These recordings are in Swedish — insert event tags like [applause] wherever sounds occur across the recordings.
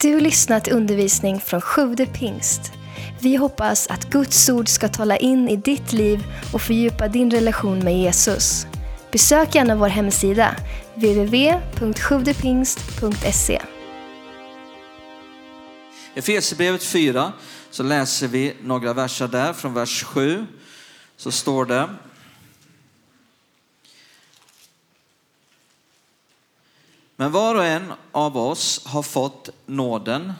Du har lyssnat till undervisning från Sjude pingst. Vi hoppas att Guds ord ska tala in i ditt liv och fördjupa din relation med Jesus. Besök gärna vår hemsida, www.sjuvdepingst.se. Efesierbrevet 4 så läser vi några verser där från vers 7. Så står det Men var och en av oss har fått nåden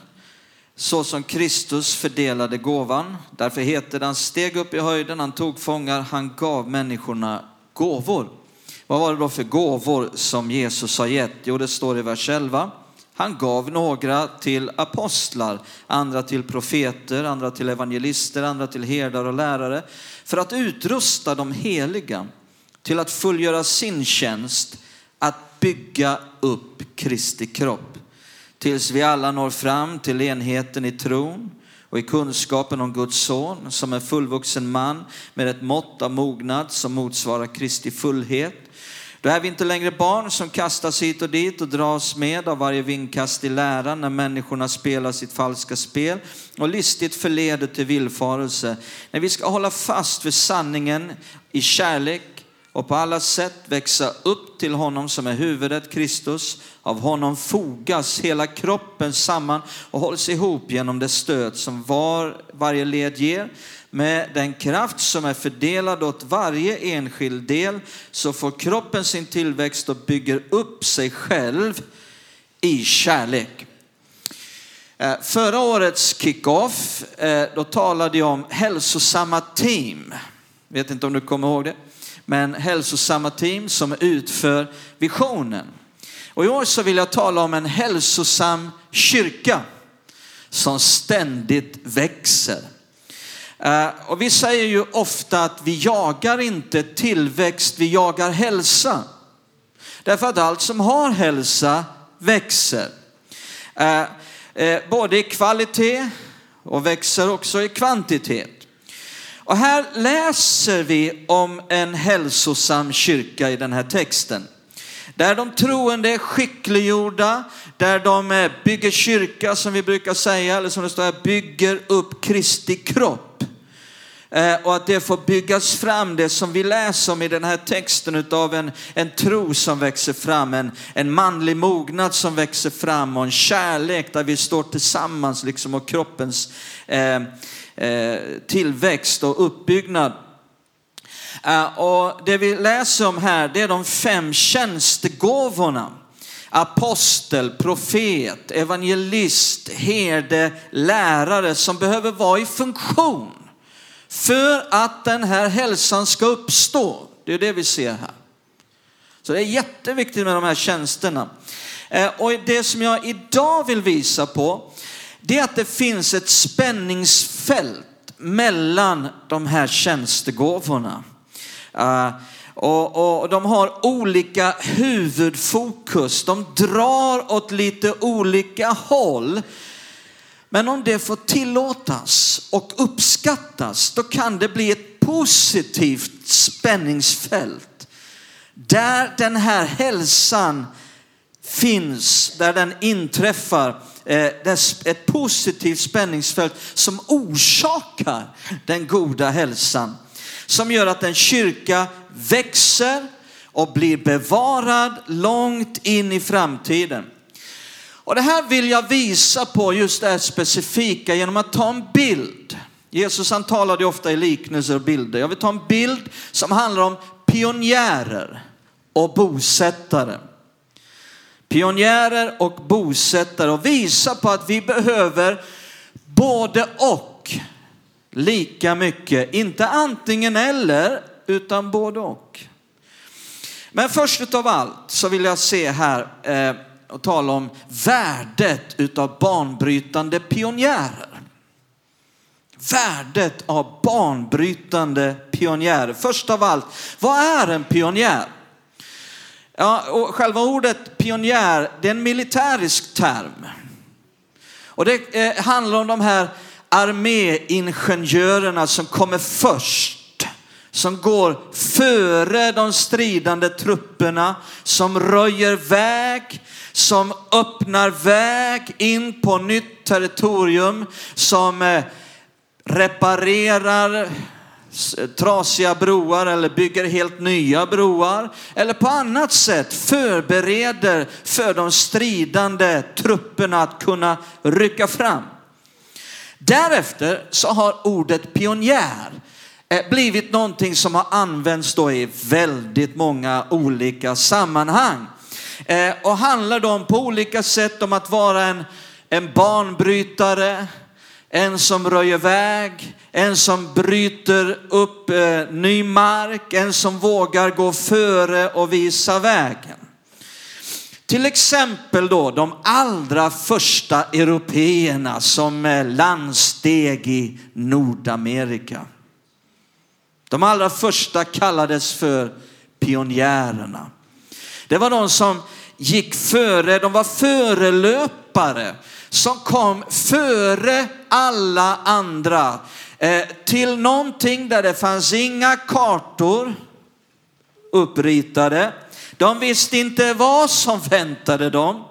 så som Kristus fördelade gåvan. Därför heter det, han steg upp i höjden, han tog fångar, han gav människorna gåvor. Vad var det då för gåvor som Jesus har gett? Jo, det står i vers 11. Han gav några till apostlar, andra till profeter, andra till evangelister, andra till herdar och lärare för att utrusta de heliga till att fullgöra sin tjänst, att bygga upp Kristi kropp tills vi alla når fram till enheten i tron och i kunskapen om Guds son som en fullvuxen man med ett mått av mognad som motsvarar Kristi fullhet. Då är vi inte längre barn som kastas hit och dit och dras med av varje vindkast i läran när människorna spelar sitt falska spel och listigt förleder till villfarelse. När vi ska hålla fast vid sanningen i kärlek och på alla sätt växa upp till honom som är huvudet, Kristus. Av honom fogas hela kroppen samman och hålls ihop genom det stöd som var, varje led ger. Med den kraft som är fördelad åt varje enskild del så får kroppen sin tillväxt och bygger upp sig själv i kärlek. Eh, förra årets kick-off, eh, då talade jag om hälsosamma team. Vet inte om du kommer ihåg det? Men hälsosamma team som utför visionen. Och i år så vill jag tala om en hälsosam kyrka som ständigt växer. Eh, och vi säger ju ofta att vi jagar inte tillväxt, vi jagar hälsa. Därför att allt som har hälsa växer. Eh, eh, både i kvalitet och växer också i kvantitet. Och här läser vi om en hälsosam kyrka i den här texten. Där de troende är skickliggjorda, där de eh, bygger kyrka som vi brukar säga, eller som det står här, bygger upp Kristi kropp. Eh, och att det får byggas fram, det som vi läser om i den här texten utav en, en tro som växer fram, en, en manlig mognad som växer fram och en kärlek där vi står tillsammans liksom och kroppens eh, Eh, tillväxt och uppbyggnad. Eh, och det vi läser om här, det är de fem tjänstegåvorna. Apostel, profet, evangelist, herde, lärare som behöver vara i funktion för att den här hälsan ska uppstå. Det är det vi ser här. Så det är jätteviktigt med de här tjänsterna. Eh, och det som jag idag vill visa på, det är att det finns ett spänningsfält mellan de här tjänstegåvorna. Uh, eh, Och, och de har olika huvudfokus. De drar åt lite olika håll. Men om det får tillåtas och uppskattas, då kan det bli ett positivt spänningsfält. Där den här hälsan finns, där den inträffar, Eh, ett positivt spänningsfält som orsakar den goda hälsan. Som gör att en kyrka växer och blir bevarad långt in i framtiden. Och det här vill jag visa på just det här specifika genom att ta en bild. Jesus han talade ju ofta i liknelser och bilder. Jag vill ta en bild som handlar om pionjärer och bosättare. Pionjärer och bosättare och visa på att vi behöver både och lika mycket. Inte antingen eller utan både och. Men först av allt så vill jag se här eh, och tala om värdet utav banbrytande pionjärer. Värdet av banbrytande pionjärer. Först av allt, vad är en pionjär? Ja, och själva ordet pionjär, det är en militärisk term. Och det eh, handlar om de här arméingenjörerna som kommer först. som går före de stridande trupperna, som röjer väg, som öppnar väg in på nytt territorium, som eh, reparerar trasiga broar eller bygger helt nya broar eller på annat sätt förbereder för de stridande trupperna att kunna rycka fram. Därefter så har ordet pionjär eh, blivit någonting som har använts då i väldigt många olika sammanhang eh, och handlar då på olika sätt om att vara en, en banbrytare, en som röjer väg, en som bryter upp eh, ny mark, en som vågar gå före och visa vägen. Till exempel då de allra första européerna som eh, landsteg i Nordamerika. De allra första kallades för pionjärerna. Det var de som gick före, de var förelöpare som kom före alla andra eh, till någonting där det fanns inga kartor uppritade. De visste inte vad som väntade dem.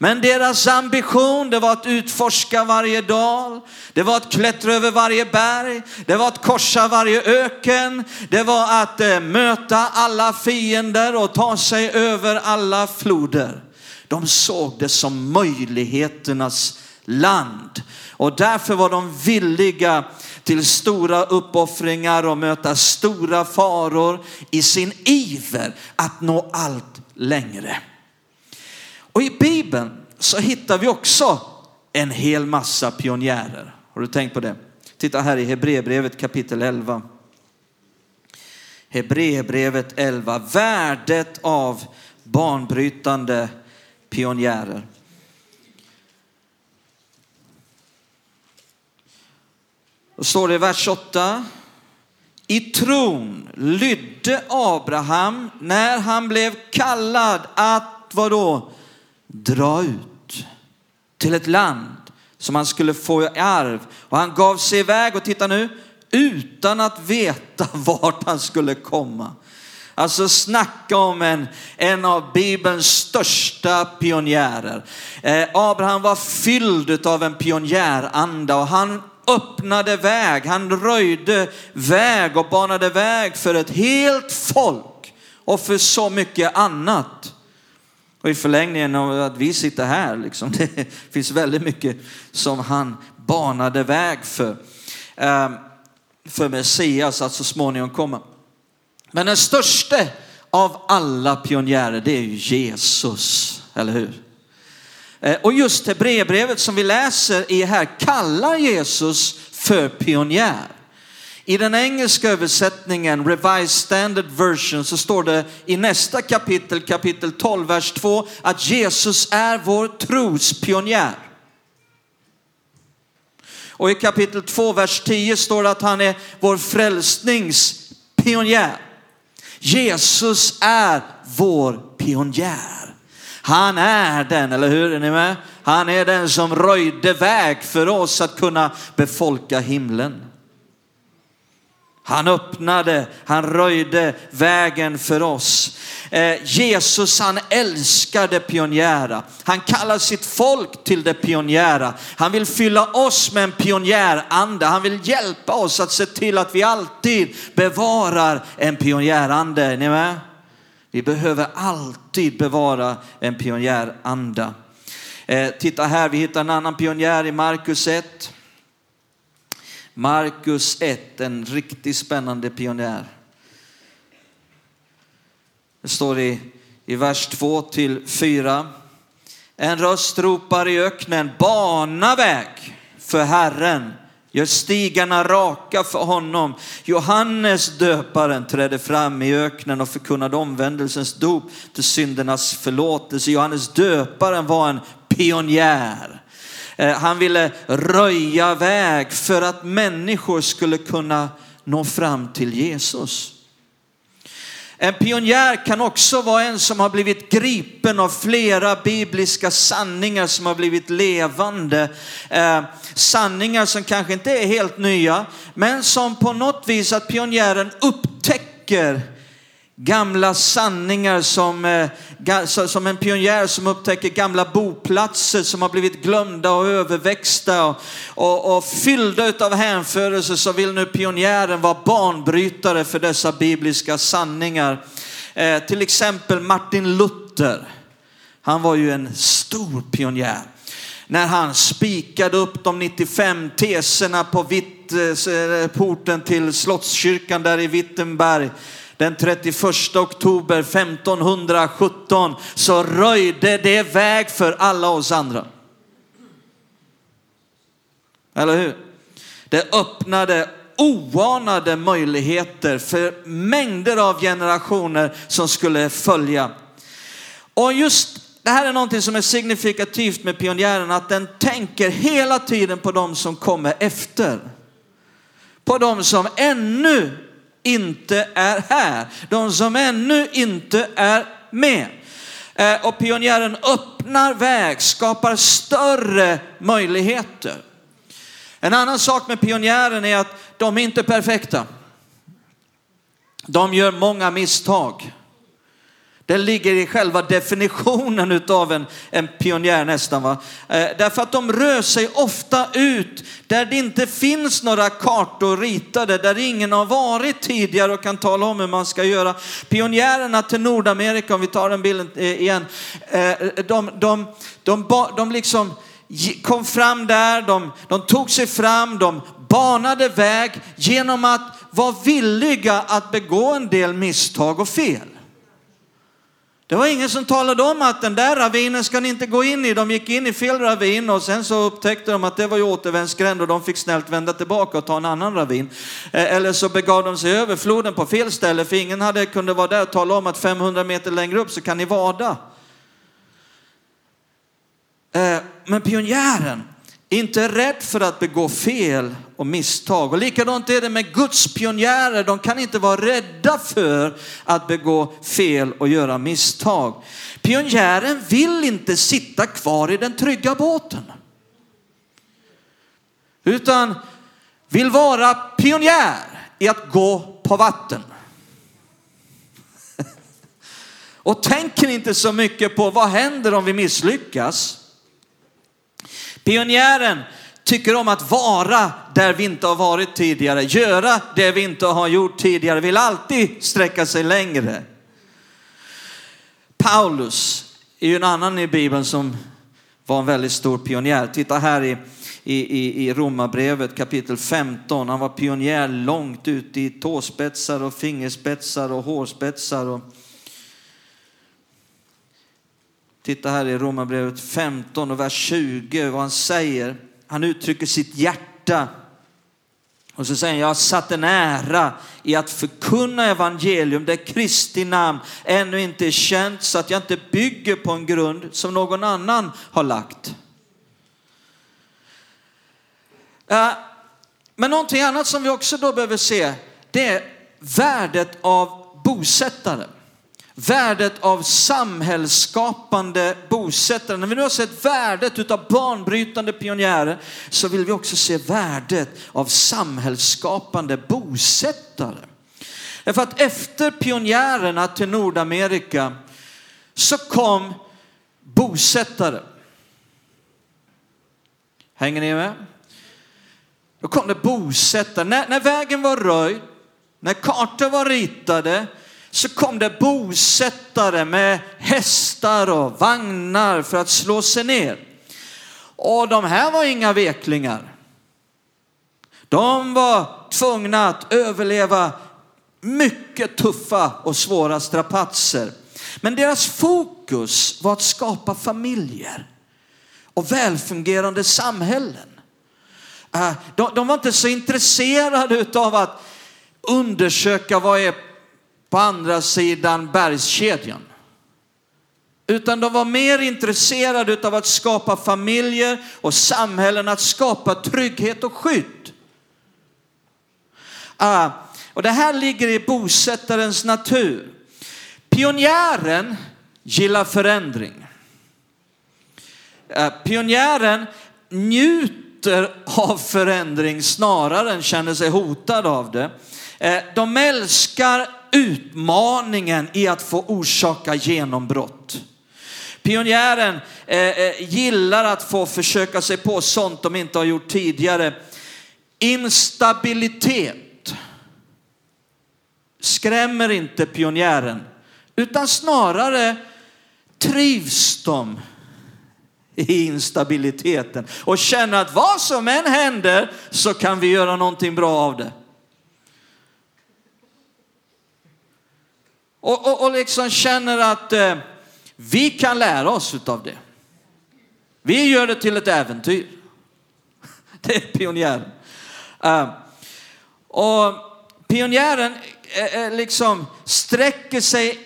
Men deras ambition det var att utforska varje dal, det var att klättra över varje berg, det var att korsa varje öken, det var att eh, möta alla fiender och ta sig över alla floder. De såg det som möjligheternas land och därför var de villiga till stora uppoffringar och möta stora faror i sin iver att nå allt längre. Och i Bibeln så hittar vi också en hel massa pionjärer. Har du tänkt på det? Titta här i Hebreerbrevet kapitel 11. Hebreerbrevet 11, värdet av banbrytande pionjärer. Då står det i vers 8. I tron lydde Abraham när han blev kallad att vadå? Dra ut till ett land som han skulle få i arv. Och han gav sig iväg och titta nu, utan att veta [laughs] vart han skulle komma. Alltså snacka om en, en av Bibelns största pionjärer. Eh, Abraham var fylld av en pionjäranda och han öppnade väg, han röjde väg och banade väg för ett helt folk och för så mycket annat. Och i förlängningen av att vi sitter här, liksom, [laughs] det finns väldigt mycket som han banade väg för. Eh, för Messias att så småningom komma. Men den största av alla pionjärer, det är ju Jesus, eller hur? Eh, och just det brevbrevet som vi läser i här kallar Jesus för pionjär. I den engelska översättningen, Revised Standard Version, så står det i nästa kapitel, kapitel 12, vers 2, att Jesus är vår trospionjär. Och i kapitel 2, vers 10 står det att han är vår frälsnings pionjär. Jesus är vår pionjär. Han är den, eller hur? Är ni med? Han är den som röjde väg för oss att kunna befolka himlen. Han öppnade, han röjde vägen för oss. Eh, Jesus han älskar det pionjära. Han kallar sitt folk till det pionjära. Han vill fylla oss med en pionjärande. Han vill hjälpa oss att se till att vi alltid bevarar en pionjärande. Är ni med? Vi behöver alltid bevara en pionjäranda. Eh, titta här, vi hittar en annan pionjär i Markus 1. Markus 1, en riktigt spännande pionjär. Det står i, i vers 2 till 4. En röst ropar i öknen, bana väg för Herren Gör stigarna raka för honom. Johannes döparen trädde fram i öknen och förkunnade omvändelsens dop till syndernas förlåtelse. Johannes döparen var en pionjär. Eh, han ville röja väg för att människor skulle kunna nå fram till Jesus. En pionjär kan också vara en som har blivit gripen av flera bibliska sanningar som har blivit levande. Eh, sanningar som kanske inte är helt nya, men som på något vis att pionjären upptäcker Gamla sanningar som, eh, som en pionjär som upptäcker gamla boplatser som har blivit glömda och överväxta och, och, och fyllda av hänförelse så vill nu pionjären vara banbrytare för dessa bibliska sanningar. Eh, till exempel Martin Luther. Han var ju en stor pionjär. När han spikade upp de 95 teserna på vitt, eh, eh, porten till Slottskyrkan där i Wittenberg den 31 oktober 1517 så röjde det väg för alla oss andra. Eller hur? Det öppnade oanade möjligheter för mängder av generationer som skulle följa. Och just det här är någonting som är signifikativt med pionjären, att den tänker hela tiden på de som kommer efter. På de som ännu inte är här. De som ännu inte är med. Eh, och pionjären öppnar väg, skapar större möjligheter. En annan sak med pionjären är att de är inte perfekta. De gör många misstag. Den ligger i själva definitionen av en, en pionjär nästan. Va? Eh, därför att de rör sig ofta ut där det inte finns några kartor ritade, där ingen har varit tidigare och kan tala om hur man ska göra. Pionjärerna till Nordamerika, om vi tar den bilden eh, igen, eh, de, de, de, de liksom kom fram där, de, de tog sig fram, de banade väg genom att vara villiga att begå en del misstag och fel. Det var ingen som talade om att den där ravinen ska ni inte gå in i. De gick in i fel ravin och sen så upptäckte de att det var ju återvändsgränd och de fick snällt vända tillbaka och ta en annan ravin. Eh, eller så begav de sig över floden på fel ställe för ingen hade kunde vara där och tala om att 500 meter längre upp så kan ni vada. Eh, men pionjären, inte rädd för att begå fel och misstag. Och likadant är det med Guds pionjärer. De kan inte vara rädda för att begå fel och göra misstag. Pionjären vill inte sitta kvar i den trygga båten. Utan vill vara pionjär i att gå på vatten. [laughs] Och tänker inte så mycket på vad händer om vi misslyckas. Pionjären tycker om att vara där vi inte har varit tidigare, göra det vi inte har gjort tidigare, vill alltid sträcka sig längre. Paulus är ju en annan i Bibeln som var en väldigt stor pionjär. Titta här i, i, i Romarbrevet kapitel 15. Han var pionjär långt ut i tåspetsar och fingerspetsar och hårspetsar. Och Titta här i Romarbrevet 15 och vers 20 vad han säger. Han uttrycker sitt hjärta. Och så säger han, jag har satt en ära i att förkunna evangelium där Kristi namn ännu inte är känt så att jag inte bygger på en grund som någon annan har lagt. Men någonting annat som vi också då behöver se, det är värdet av bosättare värdet av samhällsskapande bosättare. När vi nu har sett värdet utav banbrytande pionjärer så vill vi också se värdet av samhällsskapande bosättare. Därför att efter pionjärerna till Nordamerika så kom bosättare. Hänger ni med? Då kom det bosättare. När, när vägen var röjd, när kartor var ritade, så kom det bosättare med hästar och vagnar för att slå sig ner. Och de här var inga veklingar. De var tvungna att överleva mycket tuffa och svåra strapatser. Men deras fokus var att skapa familjer och välfungerande samhällen. Äh, de var inte så intresserade av att undersöka vad är på andra sidan bergskedjan. Utan de var mer intresserade av att skapa familjer och samhällen, att skapa trygghet och skydd. Ah, och det här ligger i bosättarens natur. Pionjären gillar förändring. Eh, pionjären njuter av förändring snarare än känner sig hotad av det. Eh, de älskar utmaningen i att få orsaka genombrott. Pionjären eh, eh, gillar att få försöka sig på sånt de inte har gjort tidigare. Instabilitet skrämmer inte pionjären utan snarare trivs de i instabiliteten och känner att vad som än händer så kan vi göra någonting bra av det. Och, och, och liksom känner att eh, vi kan lära oss av det. Vi gör det till ett äventyr. [laughs] Det är pionjären. Uh, och pionjären eh, eh, liksom sträcker sig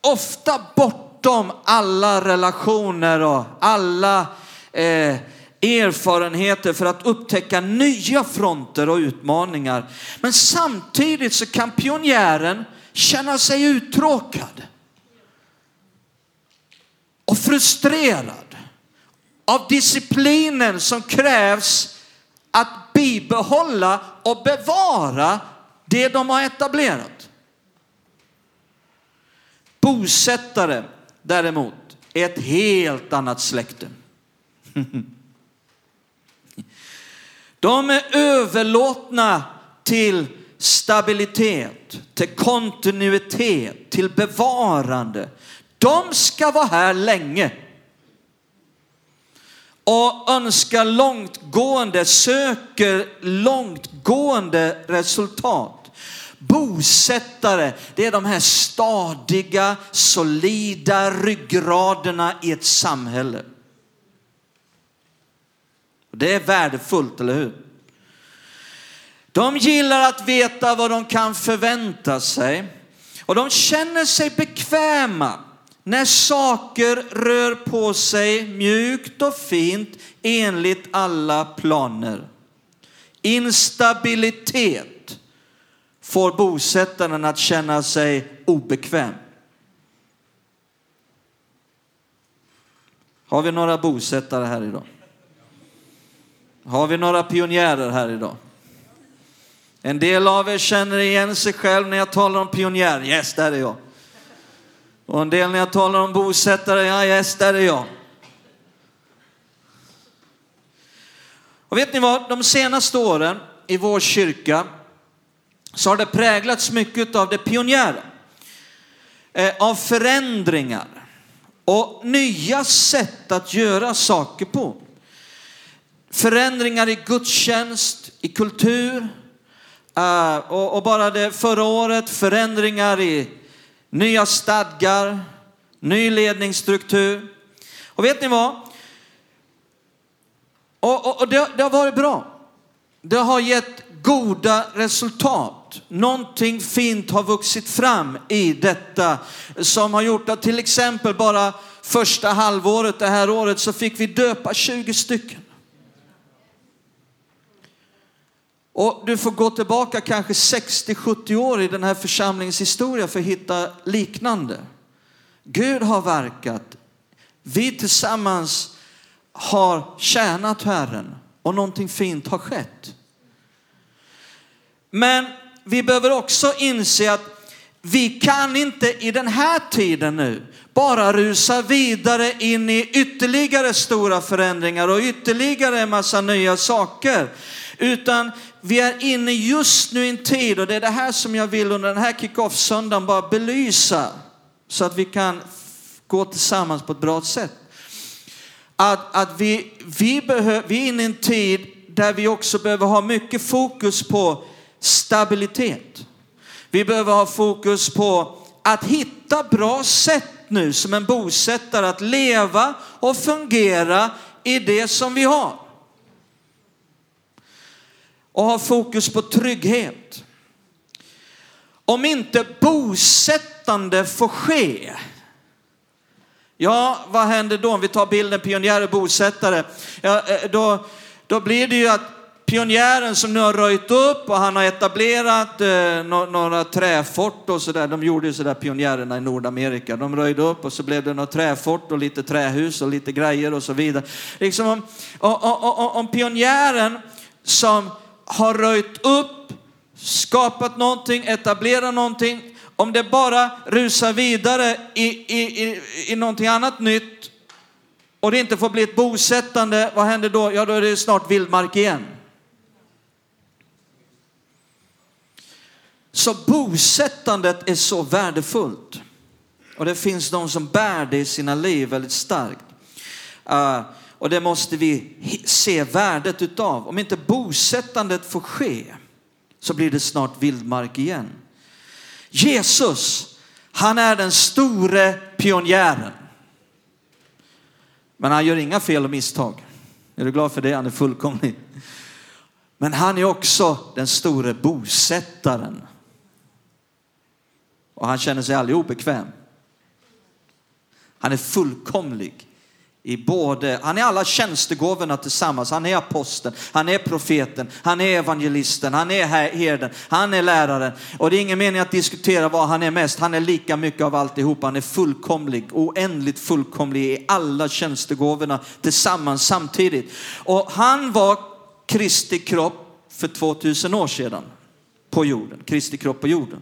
ofta bortom alla relationer och alla eh, erfarenheter för att upptäcka nya fronter och utmaningar. Men samtidigt så kan pionjären känna sig uttråkad och frustrerad av disciplinen som krävs att bibehålla och bevara det de har etablerat. Bosättare däremot är ett helt annat släkte. [laughs] De är överlåtna till stabilitet, till kontinuitet, till bevarande. De ska vara här länge och önskar långtgående, söker långtgående resultat. Bosättare, det är de här stadiga, solida ryggraderna i ett samhälle. Det är värdefullt, eller hur? De gillar att veta vad de kan förvänta sig och de känner sig bekväma när saker rör på sig mjukt och fint enligt alla planer. Instabilitet får bosättaren att känna sig obekväm. Har vi några bosättare här idag? Har vi några pionjärer här idag? En del av er känner igen sig själv när jag talar om pionjär. Yes, där är jag. Och en del när jag talar om bosättare, ja yes, där är jag. Och vet ni vad, de senaste åren i vår kyrka så har det präglats mycket av det pionjära. Eh, av förändringar och nya sätt att göra saker på. Förändringar i gudstjänst, i kultur uh, och, och, bara det förra året förändringar i nya stadgar, ny ledningsstruktur. Och vet ni vad? Och, och, och det, det har varit bra. Det har gett goda resultat. Någonting fint har vuxit fram i detta som har gjort att till exempel bara första halvåret det här året så fick vi döpa 20 stycken. Och du får gå tillbaka kanske 60-70 år i den här församlingens historia för att hitta liknande. Gud har verkat. Vi tillsammans har tjänat Herren och någonting fint har skett. Men vi behöver också inse att vi kan inte i den här tiden nu bara rusa vidare in i ytterligare stora förändringar och ytterligare en massa nya saker. Utan vi är inne just nu i en tid och det är det här som jag vill under den här kick-off-söndagen bara belysa så att vi kan gå tillsammans på ett bra sätt. Att, att vi, vi, behöver, vi är inne i en tid där vi också behöver ha mycket fokus på stabilitet. Vi behöver ha fokus på att hitta bra sätt nu som en bosättare att leva och fungera i det som vi har och ha fokus på trygghet. Om inte bosättande får ske, ja vad händer då? Om vi tar bilden pionjär och bosättare, ja, eh, då, då blir det ju att pionjären som nu har röjt upp och han har etablerat eh, några träfort och sådär. De gjorde ju sådär pionjärerna i Nordamerika. De röjde upp och så blev det några träfort och lite trähus och lite grejer och så vidare. Liksom om, om, om, om pionjären som har röjt upp, skapat någonting, etablerat någonting. Om det bara rusar vidare i, i, i, i någonting annat nytt och det inte får bli ett bosättande, vad händer då? Ja, då är det snart vildmark igen. Så bosättandet är så värdefullt. Och det finns de som bär det i sina liv väldigt starkt. Uh, och det måste vi se värdet utav. Om inte bosättandet får ske så blir det snart vildmark igen. Jesus, han är den store pionjären. Men han gör inga fel och misstag. Är du glad för det? Han är fullkomlig. Men han är också den store bosättaren. Och han känner sig aldrig obekväm. Han är fullkomlig i både, han är alla tjänstegåvorna tillsammans. Han är aposteln, han är profeten, han är evangelisten, han är herden, han är läraren. Och det är ingen mening att diskutera vad han är mest. Han är lika mycket av alltihop. Han är fullkomlig, oändligt fullkomlig i alla tjänstegåvorna tillsammans samtidigt. Och han var Kristi kropp för 2000 år sedan på jorden. Kristi kropp på jorden.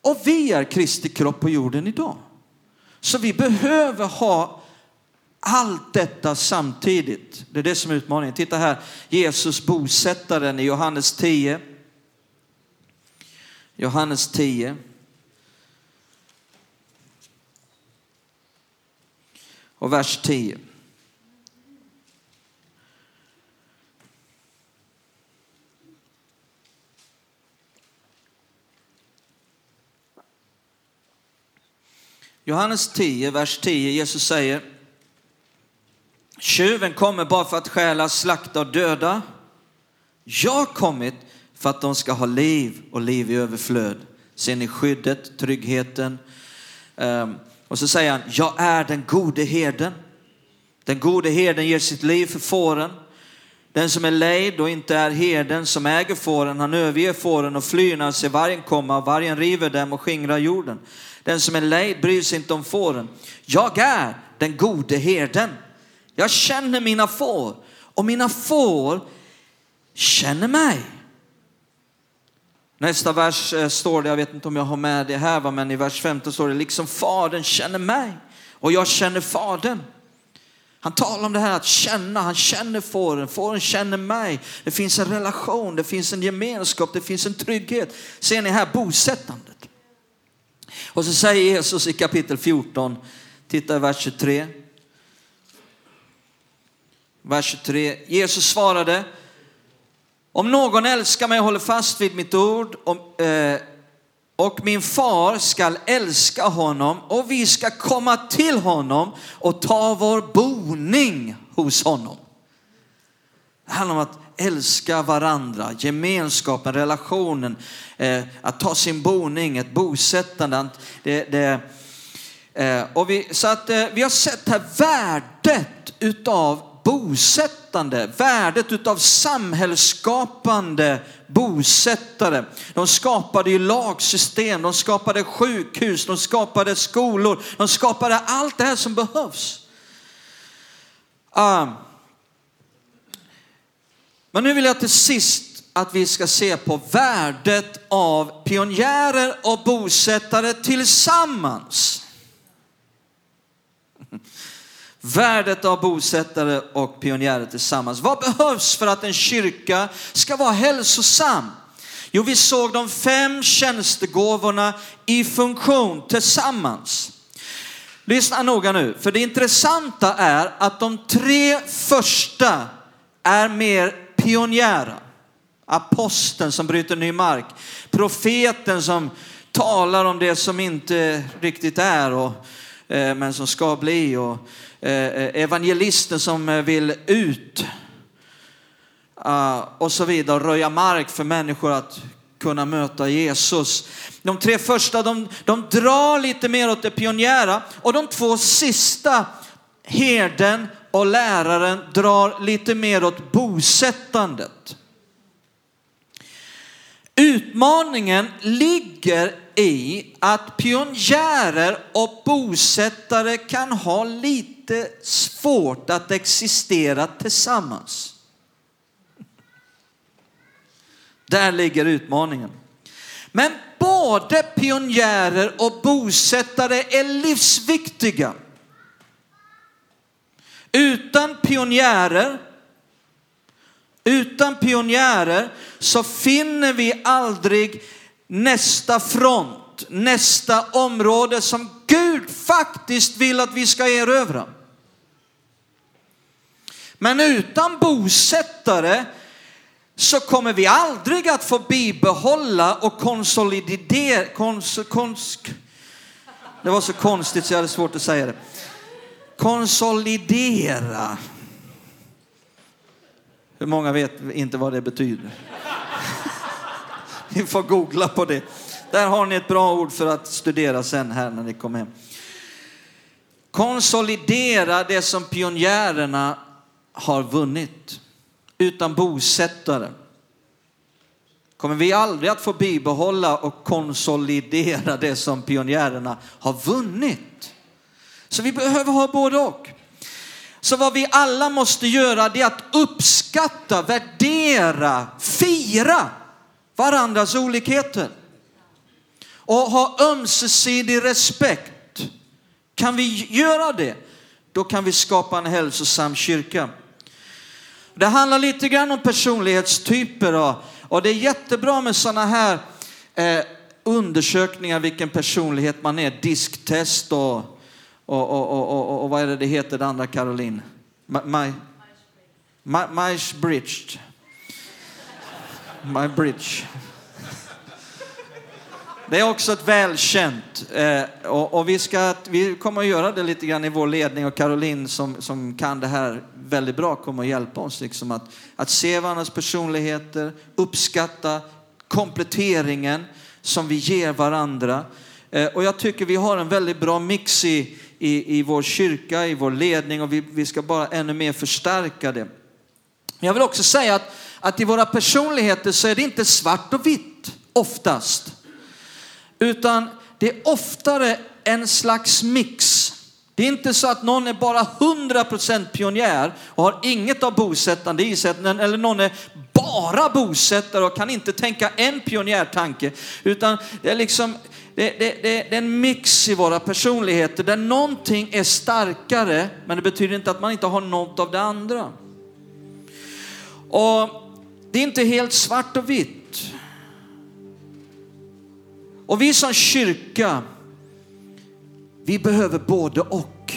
Och vi är Kristi kropp på jorden idag. Så vi behöver ha allt detta samtidigt. Det är det som är utmaningen. Titta här, Jesus bosättaren i Johannes 10. Johannes 10. Och vers 10. Johannes 10, vers 10, Jesus säger Tjuven kommer bara för att stjäla, slakta och döda. Jag har kommit för att de ska ha liv och liv i överflöd. Ser ni skyddet, tryggheten? Ehm, och så säger han, jag är den gode herden. Den gode herden ger sitt liv för fåren. Den som är lejd och inte är herden som äger fåren, han överger fåren och flyr när han ser vargen komma. Vargen river dem och skingrar jorden. Den som är lejd bryr sig inte om fåren. Jag är den gode herden. Jag känner mina får och mina får känner mig. Nästa vers eh, står det, jag vet inte om jag har med det här, men i vers 15 står det liksom fadern känner mig och jag känner fadern. Han talar om det här att känna, han känner fåren, fåren känner mig. Det finns en relation, det finns en gemenskap, det finns en trygghet. Ser ni här bosättandet? Och så säger Jesus i kapitel 14, titta i vers 23. Vers 23. Jesus svarade, om någon älskar mig och håller fast vid mitt ord och, eh, och min far skall älska honom och vi ska komma till honom och ta vår boning hos honom. Det handlar om att älska varandra, gemenskapen, relationen, eh, att ta sin boning, ett bosättande. Det, det, eh, och vi, så att eh, vi har sett här värdet utav bosättande, värdet utav samhällsskapande bosättare. De skapade ju lagsystem, de skapade sjukhus, de skapade skolor, de skapade allt det här som behövs. Um, men nu vill jag till sist att vi ska se på värdet av pionjärer och bosättare tillsammans. [laughs] Värdet av bosättare och pionjärer tillsammans. Vad behövs för att en kyrka ska vara hälsosam? Jo, vi såg de fem tjänstegåvorna i funktion tillsammans. Lyssna noga nu, för det intressanta är att de tre första är mer pionjären, aposteln som bryter ny mark, profeten som talar om det som inte riktigt är och, eh, men som ska bli och eh, eh evangelisten som eh, vill ut uh, och så vidare, och röja mark för människor att kunna möta Jesus. De tre första de, de drar lite mer åt det pionjära och de två sista, herden och läraren drar lite mer åt bosättandet. Utmaningen ligger i att pionjärer och bosättare kan ha lite svårt att existera tillsammans. Där ligger utmaningen. Men både pionjärer och bosättare är livsviktiga. Utan pionjärer, utan pionjärer så finner vi aldrig nästa front, nästa område som Gud faktiskt vill att vi ska erövra. Men utan bosättare så kommer vi aldrig att få bibehålla och konsolidera, kons, kons, det var så konstigt så jag hade svårt att säga det. Konsolidera. Hur många vet inte vad det betyder? Ni får googla på det. Där har ni ett bra ord för att studera sen här när ni kommer hem. Konsolidera det som pionjärerna har vunnit utan bosättare kommer vi aldrig att få bibehålla och konsolidera det som pionjärerna har vunnit. Så vi behöver ha både och. Så vad vi alla måste göra det är att uppskatta, värdera, fira varandras olikheter. Och ha ömsesidig respekt. Kan vi göra det, då kan vi skapa en hälsosam kyrka. Det handlar lite grann om personlighetstyper och, och det är jättebra med sådana här eh, undersökningar vilken personlighet man är, disktest och, och, och, och, och, och vad är det det heter det andra Caroline? My, my, my, my bridge. My bridge. Det är också ett välkänt eh, och, och, vi, ska, vi kommer att göra det lite grann i vår ledning och Caroline som, som kan det här väldigt bra kommer att hjälpa oss liksom att, att se varandras personligheter, uppskatta kompletteringen som vi ger varandra. Eh, och jag tycker vi har en väldigt bra mix i, i, i vår kyrka, i vår ledning och vi, vi ska bara ännu mer förstärka det. Jag vill också säga att, att i våra personligheter så är det inte svart och vitt oftast. Utan det är oftare en slags mix. Det är inte så att någon är bara 100% pionjär och har inget av bosättande i sig, eller någon är bara bosättare och kan inte tänka en pionjärtanke. Utan det är liksom det, det, det, det, är en mix i våra personligheter där någonting är starkare, men det betyder inte att man inte har något av det andra. Och det är inte helt svart och vitt. Och vi som kyrka, vi behöver både och.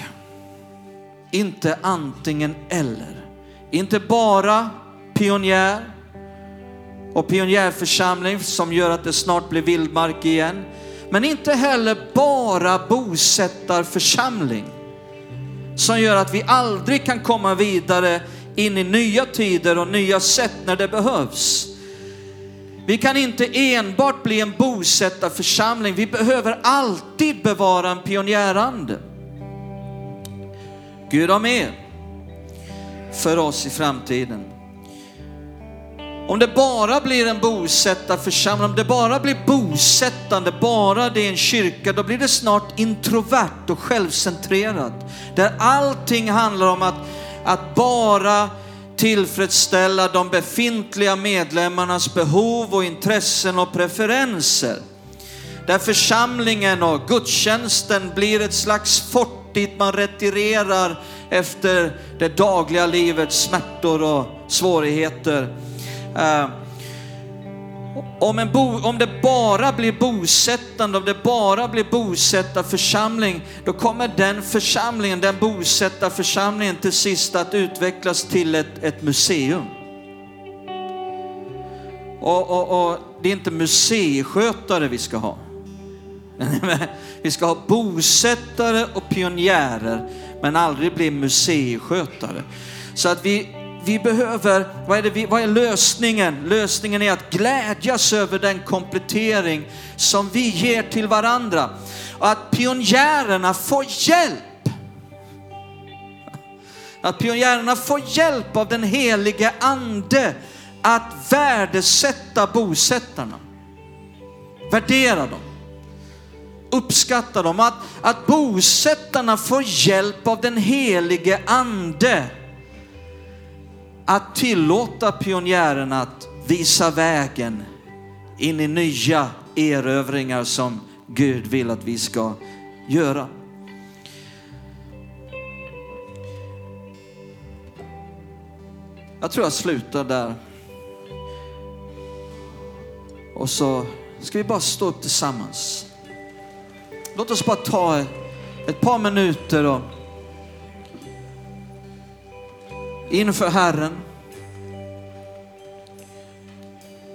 Inte antingen eller. Inte bara pionjär och pionjärförsamling som gör att det snart blir vildmark igen. Men inte heller bara bosättarförsamling som gör att vi aldrig kan komma vidare in i nya tider och nya sätt när det behövs. Vi kan inte enbart bli en bosättarförsamling. Vi behöver alltid bevara en pionjärande. Gud har mer för oss i framtiden. Om det bara blir en bosättarförsamling, om det bara blir bosättande, bara det är en kyrka, då blir det snart introvert och självcentrerat. Där allting handlar om att, att bara tillfredsställa de befintliga medlemmarnas behov och intressen och preferenser. Där församlingen och gudstjänsten blir ett slags fort dit man retirerar efter det dagliga livets smärtor och svårigheter. Eh, om, en bo, om det bara blir bosättande, om det bara blir bosättarförsamling, då kommer den församlingen, den bosättarförsamlingen till sist att utvecklas till ett, ett museum. Och, och, och det är inte museiskötare vi ska ha. [laughs] Vi ska ha bosättare och pionjärer, men aldrig bli museiskötare. Så att vi vi behöver, vad är, det, vi, vad är lösningen? Lösningen är att glädjas över den komplettering som vi ger till varandra. Och att pionjärerna får hjälp. Att pionjärerna får hjälp av den helige ande att värdesätta bosättarna. Värdera dem. Uppskatta dem. Att, att bosättarna får hjälp av den helige ande att tillåta pionjärerna att visa vägen in i nya erövringar som Gud vill att vi ska göra. Jag tror jag slutar där. Och så ska vi bara stå upp tillsammans. Låt oss bara ta ett par minuter och inför Herren.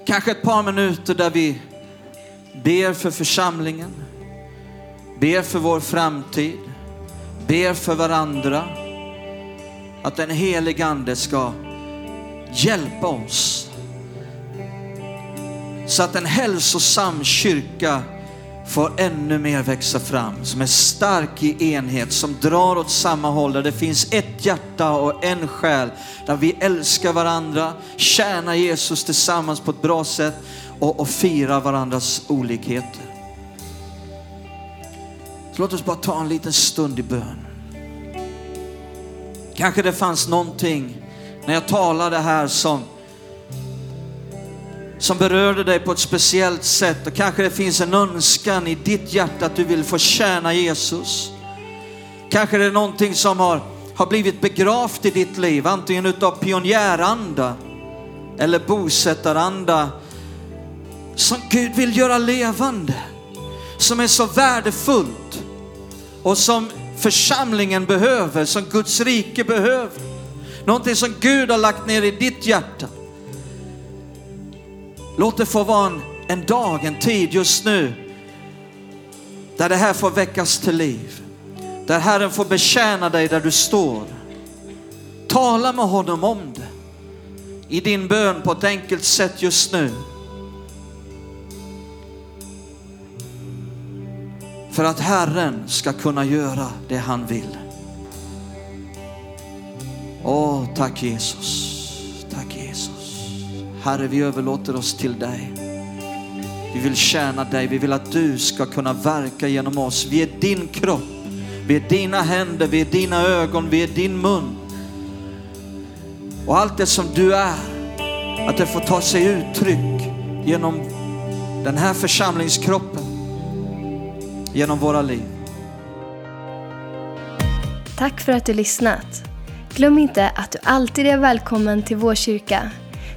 Kanske ett par minuter där vi ber för församlingen, ber för vår framtid, ber för varandra. Att den helige Ande ska hjälpa oss så att en hälsosam kyrka får ännu mer växa fram, som är stark i enhet, som drar åt samma håll, där det finns ett hjärta och en själ, där vi älskar varandra, tjänar Jesus tillsammans på ett bra sätt och, och firar varandras olikheter. Så låt oss bara ta en liten stund i bön. Kanske det fanns någonting när jag talade här som som berörde dig på ett speciellt sätt och kanske det finns en önskan i ditt hjärta att du vill få tjäna Jesus. Kanske det är någonting som har, har blivit begravt i ditt liv, antingen utav pionjäranda eller bosättaranda som Gud vill göra levande, som är så värdefullt och som församlingen behöver, som Guds rike behöver. Någonting som Gud har lagt ner i ditt hjärta. Låt det få vara en, en dag, en tid just nu där det här får väckas till liv. Där Herren får betjäna dig där du står. Tala med honom om det i din bön på ett enkelt sätt just nu. För att Herren ska kunna göra det han vill. Åh, tack Jesus. Herre, vi överlåter oss till dig. Vi vill tjäna dig. Vi vill att du ska kunna verka genom oss. Vi är din kropp. Vi är dina händer, vi är dina ögon, vi är din mun. Och allt det som du är, att det får ta sig uttryck genom den här församlingskroppen, genom våra liv. Tack för att du lyssnat. Glöm inte att du alltid är välkommen till vår kyrka.